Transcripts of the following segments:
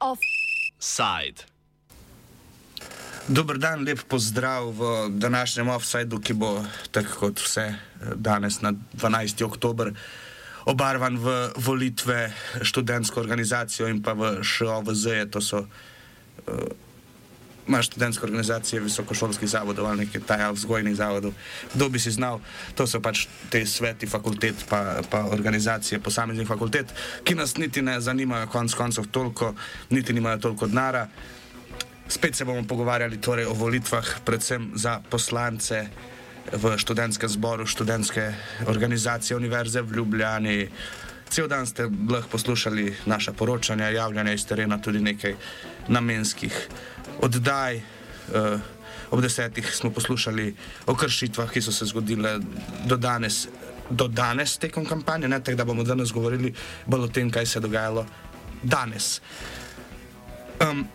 Offside. Dober dan, lep pozdrav v današnjem offsajdu, ki bo tako kot vse danes na 12. oktober obarvan v volitve študentsko organizacijo in pa v ŠOVZ, to so uh, študentske organizacije visokošolskih zavodov ali nekaj taja vzgojnih zavodov. Kdo bi si znal, to so pač te sveti fakultet pa, pa organizacije posameznih fakultet, ki nas niti ne zanimajo konc koncev toliko, niti nimajo toliko denara. Spet se bomo pogovarjali torej o volitvah, predvsem za poslance v študentskem zboru, študentske organizacije Univerze v Ljubljani. Cel dan ste lahko poslušali naša poročanja, javljanja iz terena, tudi nekaj namenskih oddaj. Uh, ob desetih smo poslušali o kršitvah, ki so se zgodile do danes, do danes tekom kampanje, ne tako, da bomo danes govorili bolj o tem, kaj se je dogajalo danes. Um,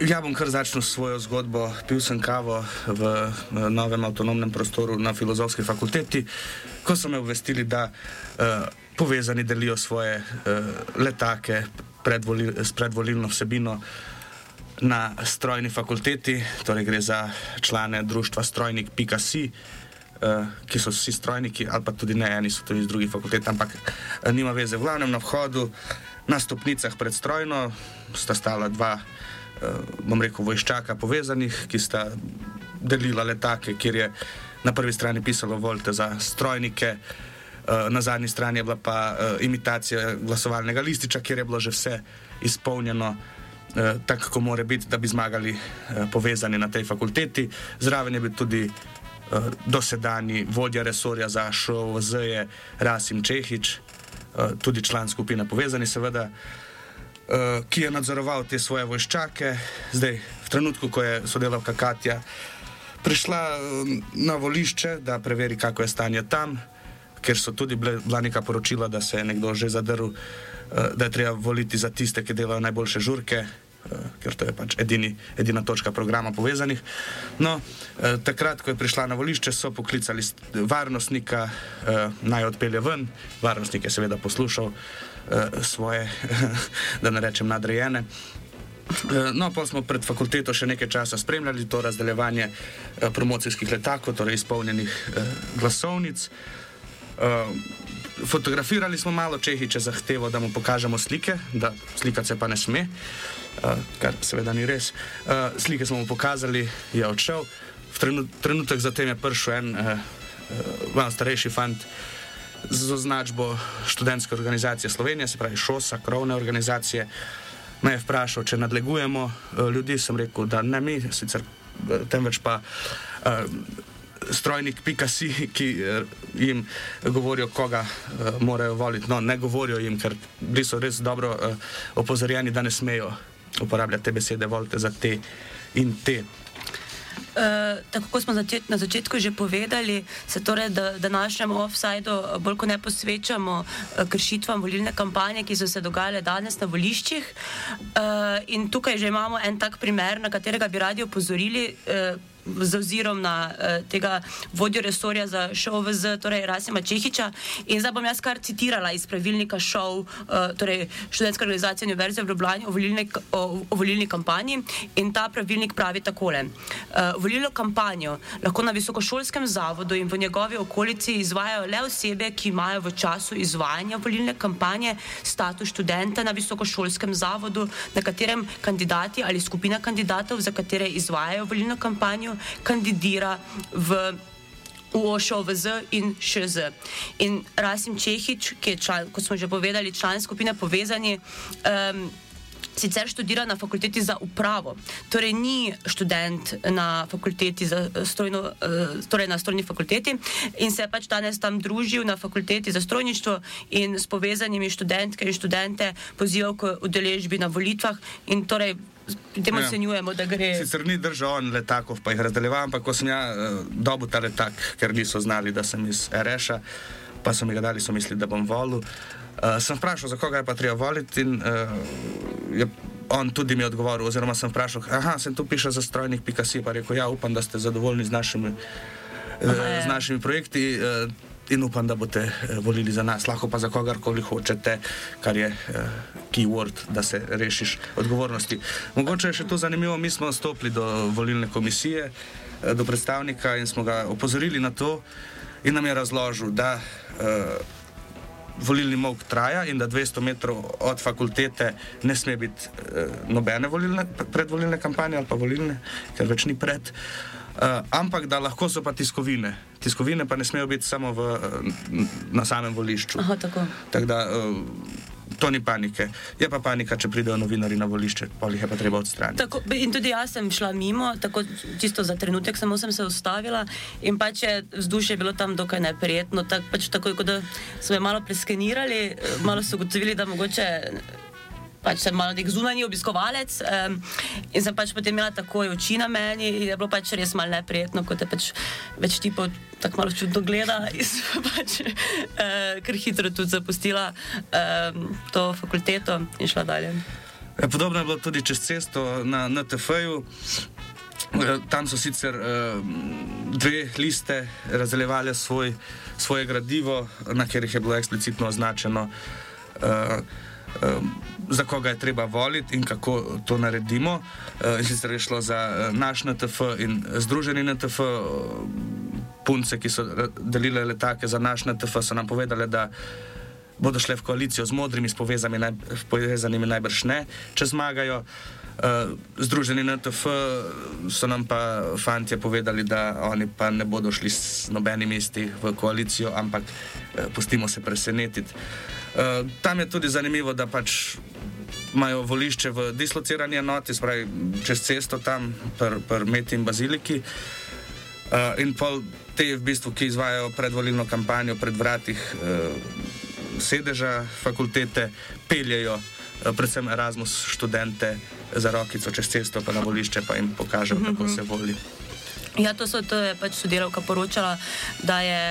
Ja, bom kar začel svojo zgodbo. Pil sem kavo v novem avtonomnem prostoru na filozofski fakulteti, ko so me obvestili, da uh, povezani delijo svoje uh, letake predvoli, s predvolilno vsebino na strojni fakulteti, torej gre za člane društva Strojnik.si. Uh, ki so vsi strojniki, ali pa tudi ne, eni so tudi iz drugih fakultet, ampak uh, nima veze. V glavnem na vhodu, na stopnicah pred strojno, sta stala dva uh, bom rekel, vojščaka povezanih, ki sta delila letake, kjer je na prvi strani pisalo volte za strojnike, uh, na zadnji strani je bila pa uh, imitacija glasovalnega lističa, kjer je bilo že vse izpolnjeno. Uh, tako, kako mora biti, da bi zmagali povezani na tej fakulteti. Zraven je bil tudi dosedani vodja resorja za šov, ZE, Rasim Čehič, tudi član skupine Povezani, seveda. Ki je nadzoroval te svoje vojščake, zdaj v trenutku, ko je sodelavka Katja prišla na volišče, da preveri, kako je stanje tam, ker so tudi bila neka poročila, da se je nekdo že zadrl, uh, da je treba voliti za tiste, ki delajo najboljše žurke. Ker to je pač edini, edina točka programa povezanih. No, eh, takrat, ko je prišla na volišče, so poklicali varnostnika, eh, naj odpelje ven. Varnostnik je seveda poslušal, eh, svoje, da ne rečem, nadrejene. Eh, no, pa smo pred fakulteto še nekaj časa spremljali to razdeljevanje eh, promocijskih letakov, torej izpolnjenih eh, glasovnic. Eh, fotografirali smo malo, če jih je zahtevo, da mu pokažemo slike, da slika se pa ne sme, eh, kar seveda ni res. Eh, slike smo mu pokazali, je odšel. V trenutek zatem je prišel en eh, eh, malo starejši fant. Z označbo študentske organizacije Slovenije, se pravi ŠOSA, krovne organizacije. Me je vprašal, če nadlegujemo eh, ljudi, sem rekel, da ne mi, sicer temveč pa uh, strojnik Pikasi, ki uh, jim govorijo, koga uh, morajo voliti. No, ne govorijo jim, ker bili so res dobro uh, opozorjeni, da ne smejo uporabljati te besede, volite za te in te. Eh, tako kot smo začet, na začetku že povedali, se torej današnjemu offsajdu bolj kot ne posvečamo uh, kršitvam volilne kampanje, ki so se dogajale danes na voliščih. Uh, in tukaj že imamo en tak primer, na katerega bi radi opozorili. Uh, z ozirom na uh, tega vodjo resorja za šov z torej Rasima Čehiča. In zdaj bom jaz kar citirala iz pravilnika šov, uh, torej študentske organizacije Univerze v Ljubljani o, o, o volilni kampanji. In ta pravilnik pravi takole. Uh, volilno kampanjo lahko na visokošolskem zavodu in v njegovi okolici izvajajo le osebe, ki imajo v času izvajanja volilne kampanje status študenta na visokošolskem zavodu, na katerem kandidati ali skupina kandidatov, za katere izvajajo volilno kampanjo, kandidira v UOŠOVZ in ŠZ. In Rasim Čehič, ki je, član, kot smo že povedali, član skupine Povezani, um, sicer študira na fakulteti za upravo, torej ni študent na fakulteti za strojno, uh, torej na strojni fakulteti in se je pač danes tam družil na fakulteti za strojništvo in s povezanimi študentke in študente pozival k udeležbi na volitvah in torej pri tem ja. ocenjujemo, da gre. Sicer ni držal letakov, pa jih razdeljeval, ampak ko sem ja uh, dobil ta letak, ker niso znali, da sem iz RŠ-a, pa so mi ga dali, so mislili, da bom volil. Uh, sem vprašal, za koga je pa treba voliti in uh, je on tudi mi je odgovoril, oziroma sem vprašal, aha, sem tu piše za strojnik Picasso, pa rekel, ja, upam, da ste zadovoljni z našimi, uh, z našimi projekti. Uh, In upam, da boste volili za nas, lahko pa za kogarkoli hočete, kar je uh, keyword, da se rešiš odgovornosti. Mogoče je še to zanimivo, mi smo stopili do volilne komisije, uh, do predstavnika in smo ga opozorili na to, in nam je razložil, da uh, volilni mok traja in da 200 metrov od fakultete ne sme biti uh, nobene volilne, predvolilne kampanje ali pa volilne, ker več ni pred. Uh, ampak da lahko so pa tiskovine. Tiskovine pa ne smejo biti samo v, na samem volišču. Aha, tako. Tak da, uh, to ni panike. Je pa panika, če pridejo novinari na volišče, pa jih je pa treba odstraniti. Tako, in tudi jaz sem šla mimo, tako čisto za trenutek, samo sem se ustavila in pač je vzdušje bilo tam dokaj neprijetno. Tak, pač tako, kot da smo jo malo preskenirali, malo so ugotovili, da mogoče pač sem malo nek zunanji obiskovalec um, in sem pač potem imela takoj oči na meni in je bilo pač res malo neprijetno, kot je pač več tipov tako malo čudno gleda in sem pač uh, kar hitro tudi zapustila um, to fakulteto in šla dalje. Ja, podobno je bilo tudi čez cesto na NTF-ju. Tam so sicer uh, dve liste razdeljevali svoj, svoje gradivo, na katerih je bilo eksplicitno označeno. Uh, za koga je treba voliti in kako to naredimo. Uh, sicer je šlo za uh, naš NTF in združeni NTF. Punce, ki so delile letake za naš NTF, so nam povedali, da bodo šle v koalicijo z modrimi, s naj, povezanimi najbrž ne, če zmagajo. Združeni NTF so nam pa fanti povedali, da oni pa ne bodo šli s nobenimi mesti v koalicijo, ampak pustimo se presenetiti. Uh, tam je tudi zanimivo, da pač imajo volišče v dislocirani enoti, spravi čez cesto tam, pri pr Meti in Baziliki. Uh, in pol te, v bistvu, ki izvajo predvolilno kampanjo pred vratih uh, sedeža fakultete, peljejo uh, predvsem Erasmus študente za rokico čez cesto, pa na volišče, pa jim pokažejo, kako se voli. Ja, to, so, to je pač sodelavka poročala, da, je,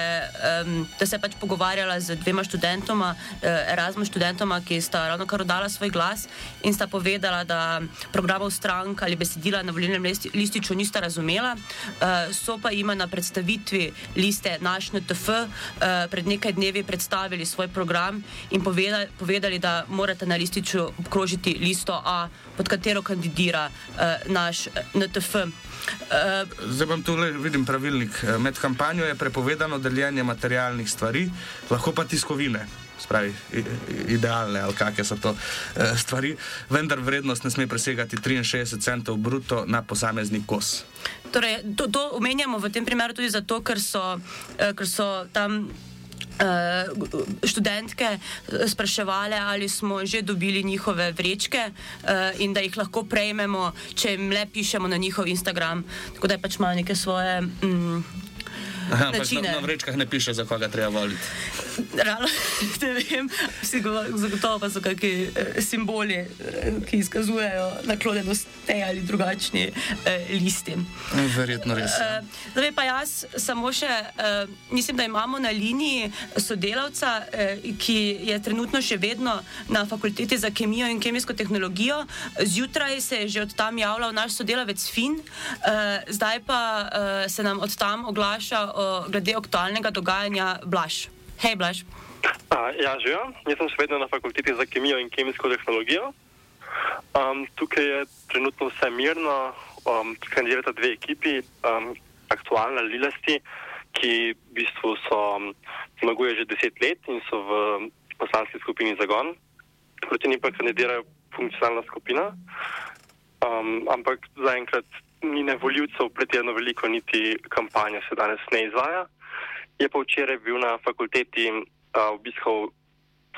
um, da se je pač pogovarjala z dvema študentoma, uh, Erasmus študentoma, ki sta ravno kar oddala svoj glas in sta povedala, da programov strank ali besedila na volilnem lističu nista razumela. Uh, so pa jima na predstavitvi liste Naš NTF uh, pred nekaj dnevi predstavili svoj program in povedali, povedali da morate na lističu obkrožiti listo A, pod katero kandidira uh, naš NTF. Uh, Zdaj vam tu vidim pravilnik. Eh, med kampanjo je prepovedano deljenje materialnih stvari, lahko pa tiskovine. Spravi, idealne ali kakšne so to uh, stvari, vendar vrednost ne sme presegati 63 centov bruto na posamezni kos. Torej, to, to omenjamo v tem primeru tudi zato, ker so, uh, ker so tam študentke eh, spraševali, ali smo že dobili njihove vrečke uh, in da jih lahko prejmemo, če jim le pišemo na njihov Instagram. Tako da je pač malo neke svoje. Mm, Aha, na, na vrečkah ne piše, za koga treba voliti. Realno, ne vem, zagotovo pa so kakšni eh, simboli, eh, ki izkazujejo naklonjenost tej ali drugačni eh, listi. Verjetno res. Ja. Eh, zdaj pa jaz samo še, eh, mislim, da imamo na liniji sodelavca, eh, ki je trenutno še vedno na fakulteti za kemijo in kemijsko tehnologijo. Zjutraj se je že od tam javljal naš sodelavec Fin, eh, zdaj pa eh, se nam od tam oglaša glede aktualnega dogajanja Blaž. Hej, Blaž. A, ja, živijo. Jaz sem še vedno na fakulteti za kemijo in kemijsko tehnologijo. Um, tukaj je trenutno vse mirno, um, kandidirata dve ekipi, um, aktualna Lilasti, ki v bistvu zmaguje že deset let in so v poslanski skupini Zagon. Proti njim pa kandidirajo funkcionalna skupina. Um, ampak zaenkrat ni ne voljivcev pretjerano veliko, niti kampanja se danes ne izvaja. Je pa včeraj bil na fakulteti uh, obiskal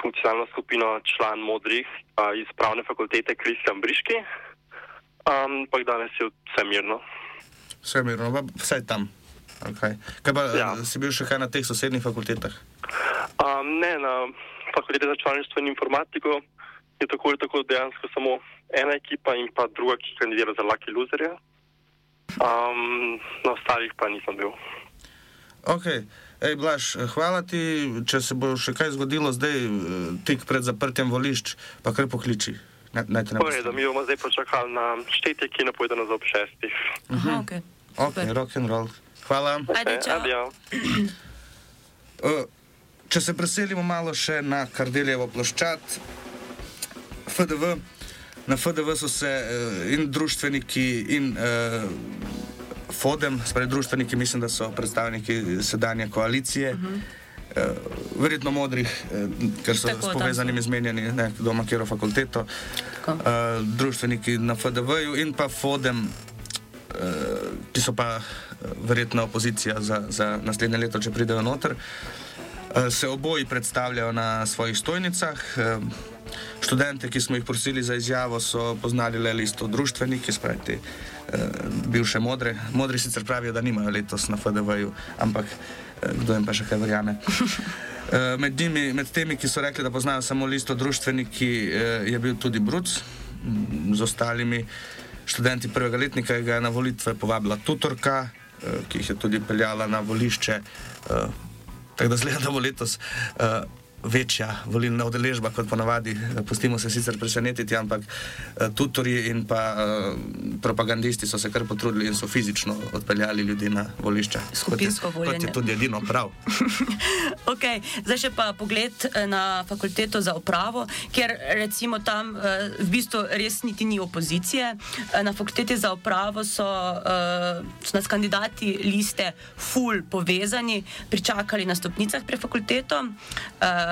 funkcionalno skupino član modrih uh, iz pravne fakultete Kristjan Briški, ampak danes je vse mirno. Vse mirno, vse tam. Okay. Kaj pa ja. si bil še kaj na teh sosednjih fakultetah? Um, ne, na fakulteti za članstvo in informatiko je tako ali tako dejansko samo ena ekipa in pa druga, ki kandidira za Lucky Loserja. Um, na ostalih pa nisem bil. Okay. Ej, Blaž, hvala ti, če se bo še kaj zgodilo zdaj, tik pred zaprtjem volišč, pa kar pokliči, da mi bomo zdaj počakali na štetje, ki napovedano za ob šestih. Aha, okay. Ok, rock and roll. Hvala. Ajde, čau. Uh, če se preselimo malo še na Kardeljevo ploščad, FDV. Na FDV so se uh, in društveniki, in uh, FODEM, spravi društveniki, mislim, da so predstavniki sedanje koalicije. Uh -huh. Uh, verjetno modrih, uh, ker so Tako, s povezanimi zmenjeni, ne, kdo ima kjero fakulteto, Tako. uh, društveniki na FDV-ju in pa FODEM, uh, ki so pa verjetno opozicija za, za naslednje leto, če pridejo noter. Uh, se oboji predstavljajo na svojih stojnicah. Uh, študente, ki smo jih prosili za izjavo, so poznali le listo društveniki, sprejeti uh, bivše modre. Modri sicer pravijo, da nimajo letos na FDV-ju, ampak uh, kdo jim pa še kaj verjame. Uh, Med, njimi, med temi, ki so rekli, da poznajo samo listo društveniki, eh, je bil tudi Bruc, m, z ostalimi študenti prvega letnika, ki ga je na volitve povabila tutorka, eh, ki jih je tudi peljala na volišče. eh, Tako da zgleda, da bo letos eh, večja volilna udeležba kot ponavadi. Eh, Pustimo se sicer presenetiti, ampak eh, tutorji in pa eh, propagandisti so se kar potrudili in so fizično odpeljali ljudi na volišče. Skupinsko kot je, kot voljenje. je tudi edino prav. Okay. Zdaj še pa pogled na fakulteto za upravo, kjer recimo tam v bistvu res niti ni opozicije. Na fakulteti za upravo so, so nas kandidati liste full povezani, pričakali na stopnicah pred fakulteto. Eh,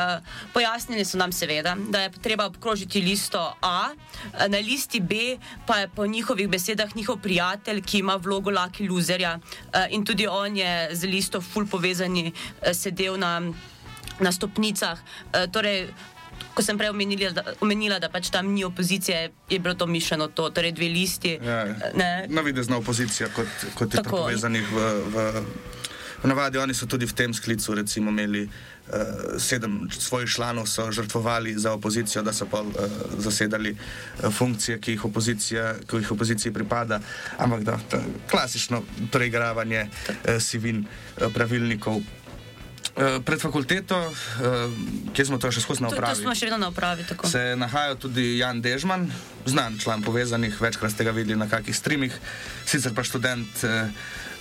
Pojasnili so nam seveda, da je treba obkrožiti listo A, eh, na listi B pa je po njihovih besedah njihov prijatelj, ki ima vlogo Lucky Loserja eh, in tudi on je z listo full povezani eh, sedel na, na stopnicah. Eh, Torej, ko sem prej omenila, da, omenila, da pač tam ni opozicije, je bilo to mišljeno, to, torej dve listi. Ja, Ne, Navidezna opozicija, kot, kot je tako povezanih v, v, v navadi. Oni so tudi v tem sklicu recimo, imeli uh, sedem svojih članov, so žrtvovali za opozicijo, da so pa uh, zasedali uh, funkcije, ki jih, opozicija, ki jih opoziciji pripada. Ampak da, to je klasično preigravanje uh, sivin uh, pravilnikov. Uh, pred fakulteto, uh, kjer smo to še skozi na to, to upravi. smo še vedno na upravi. Tako. Se nahaja tudi Jan Dežman, znan član povezanih, večkrat ste ga videli na kakih streamih, sicer pa študent eh,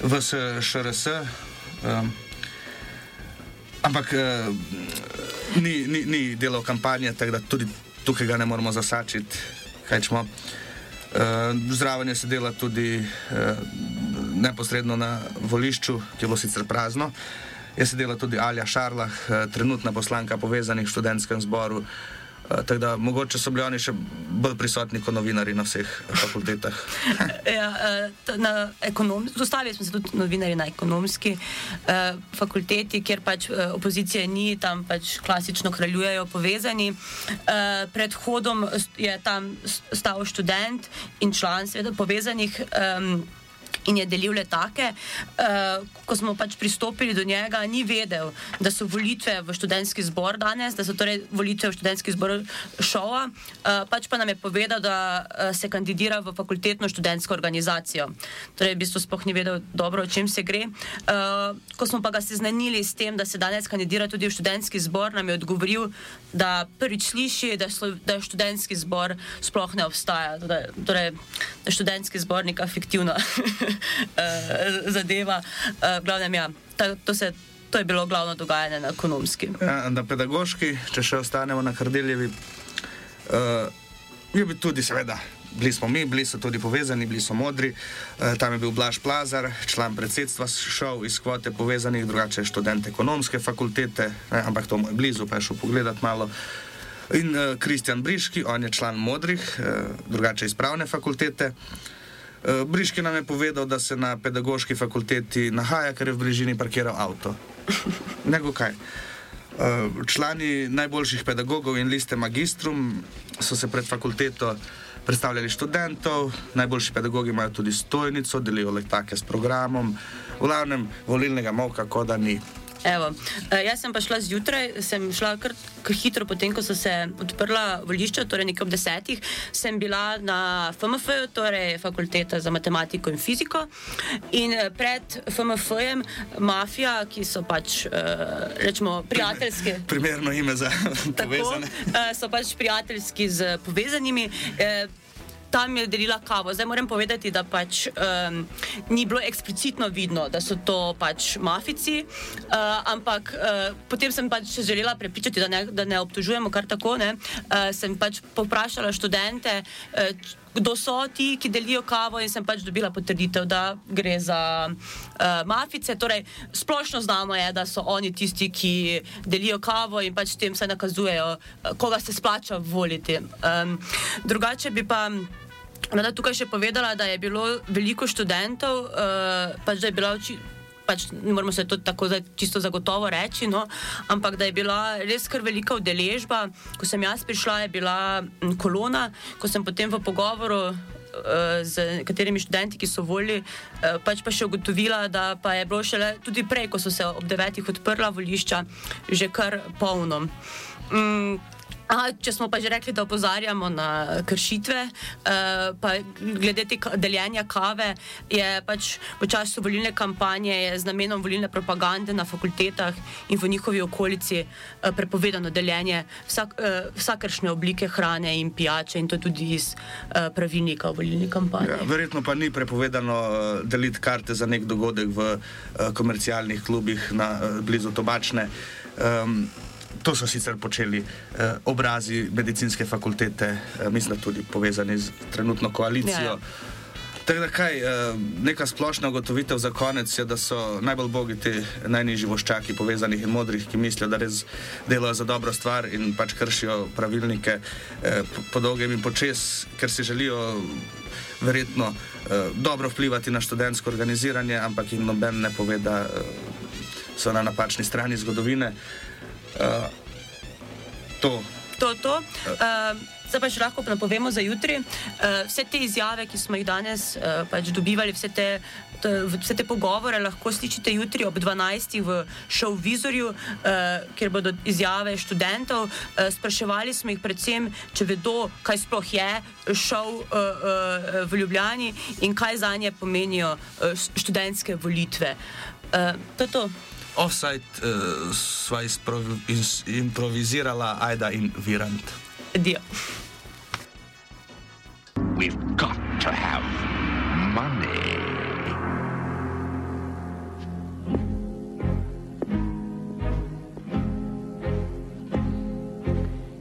v SRS. Eh, ampak eh, ni, ni, ni delal kampanje, tako da tudi tukaj ga ne moramo zasačiti. Uh, zraven je sedela tudi uh, neposredno na volišču, ki je bilo sicer prazno. Je sedela tudi Alja Šarlah, uh, trenutna poslanka povezanih v študentskem zboru. Uh, tako da mogoče so bili oni še bolj prisotni kot novinari na vseh fakultetah. Ja, eh, na Dostavili smo se tudi novinari na ekonomski eh, fakulteti, kjer pač eh, opozicije ni, tam pač klasično kraljujejo povezani. Eh, pred hodom je tam stal študent in član seveda povezanih. em, In je delil letake. Uh, ko smo pač pristopili do njega, ni vedel, da so volitve v študentski zbor danes, da so torej volitve v študentski zbor šova. Uh, pač pa nam je povedal, da uh, se kandidira v fakultetno študentsko organizacijo. Torej, v bistvu sploh ni vedel dobro, o čem se gre. Uh, ko smo pa ga seznanili s tem, da se danes kandidira tudi v študentski zbor, nam je odgovoril, da prvič sliši, da, slo, da študentski zbor sploh ne obstaja. Torej, torej da študentski zbor neka fiktivna eh, zadeva. Uh, glavnem, ja, ta, to, se, to je bilo glavno dogajanje na ekonomski. Ja, na pedagoški, če še ostanemo na Kardeljevi, uh, je bil tudi, seveda, bili smo mi, bili so tudi povezani, bili so modri. Uh, tam je bil Blaž Plazar, član predsedstva, šel iz kvote povezanih, drugače študent ekonomske fakultete, ne, ampak to mu je blizu, pa je šel pogledat malo. In uh, Kristjan Briški, on je član modrih, uh, drugače iz pravne fakultete. Uh, Briški nam je povedal, da se na pedagoški fakulteti nahaja, ker je v bližini parkiral avto. Nego kaj. Uh, Člani najboljših pedagogov in liste magistrum so se pred fakulteto predstavljali študentov, najboljši pedagogi imajo tudi stojnico, delijo letake s programom, v glavnem volilnega moka, kot da ni. Evo, uh, jaz sem pa šla zjutraj, sem šla kar, kar hitro, potem ko so se odprla volišča, torej nekaj ob desetih, sem bila na FMF, torej Fakulteta za matematiko in fiziko. In uh, pred FMF-jem mafija, ki so pač, uh, rečemo, prijateljske. Primerno ime za povezane. Tako, uh, so pač prijateljski z povezanimi. Tam je delila kavo. Zdaj moram povedati, da pač um, ni bilo eksplicitno vidno, da so to pač mafici, uh, ampak uh, potem sem pač želela prepričati, da ne, da ne obtožujemo kar tako. Ne, uh, sem pač poprašala študente. Uh, Kdo so ti, ki delijo kavo, in sem pač dobila potrditev, da gre za uh, mafice. Torej, splošno znano je, da so oni tisti, ki delijo kavo in pač tem se nakazujejo, koga se splača voliti. Um, drugače bi pa. Tukaj še povedala, da je bilo veliko študentov, uh, pač da je bila oči. Pač ne moramo se to tako zdaj čisto zagotovo reči, no, ampak da je bila res kar velika udeležba. Ko sem jaz prišla, je bila kolona, ko sem potem v pogovoru uh, z nekaterimi študenti, ki so volili, uh, pač pa še ugotovila, da pa je bilo šele tudi prej, ko so se ob devetih odprla volišča, že kar polno. Um, Aha, če smo pa že rekli, da opozarjamo na kršitve, pa glede tega deljenja kave, je pač v času volilne kampanje z namenom volilne propagande na fakultetah in v njihovi okolici uh, prepovedano deljenje vsak, uh, vsakršne oblike hrane in pijače, in to tudi iz uh, pravilnika o volilni kampanji. Ja, verjetno pa ni prepovedano uh, deliti karte za nek dogodek v uh, komercialnih klubih na uh, blizu tobačne. Um, To so sicer počeli eh, obrazi medicinske fakultete, eh, mislim, tudi povezani z trenutno koalicijo. Ja. Tako da, kaj, eh, neka splošna ugotovitev za konec je, da so najbolj bogati najnižji voščaki povezanih in modrih, ki mislijo, da res delajo za dobro stvar in pač kršijo pravilnike eh, po, po dolgem in počes, ker si želijo verjetno eh, dobro vplivati na študentsko organiziranje, ampak jim noben ne pove, da eh, so na napačni strani zgodovine. Uh, to. To, to. Uh, zdaj pa še lahko napovemo za jutri. Uh, vse te izjave, ki smo jih danes uh, pač dobivali, vse te, to, vse te pogovore lahko slišite jutri ob 12. v šovu Vizorju, uh, kjer bodo izjave študentov. Uh, spraševali smo jih predvsem, če vedo, kaj sploh je šov uh, uh, v Ljubljani in kaj za nje pomenijo uh, študentske volitve. Uh, to je to. Offside uh, sva improvizirala Aida in Virant. Dio. We've got to have money.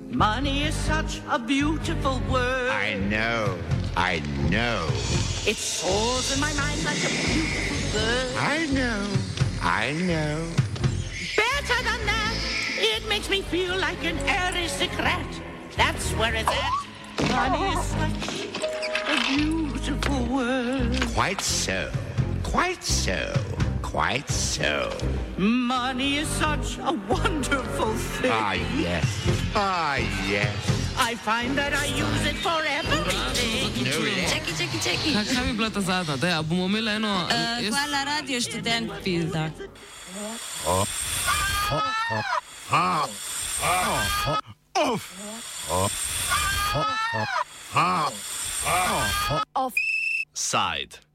Money is such a beautiful word. I know, I know. It soars in my mind like a beautiful bird. I know. I know. Better than that, it makes me feel like an aristocrat. That's where it's at. Money is such a beautiful word. Quite so. Quite so. Quite so. Money is such a wonderful thing. Ah, yes. Ah, yes. I find that I use it for everything. Less. Čakaj, čakaj, čakaj. Kaj, bi bila ta zadnja? Daj, a bomo imeli eno. Uh, jaz- hvala, radio študent, pizda. Side.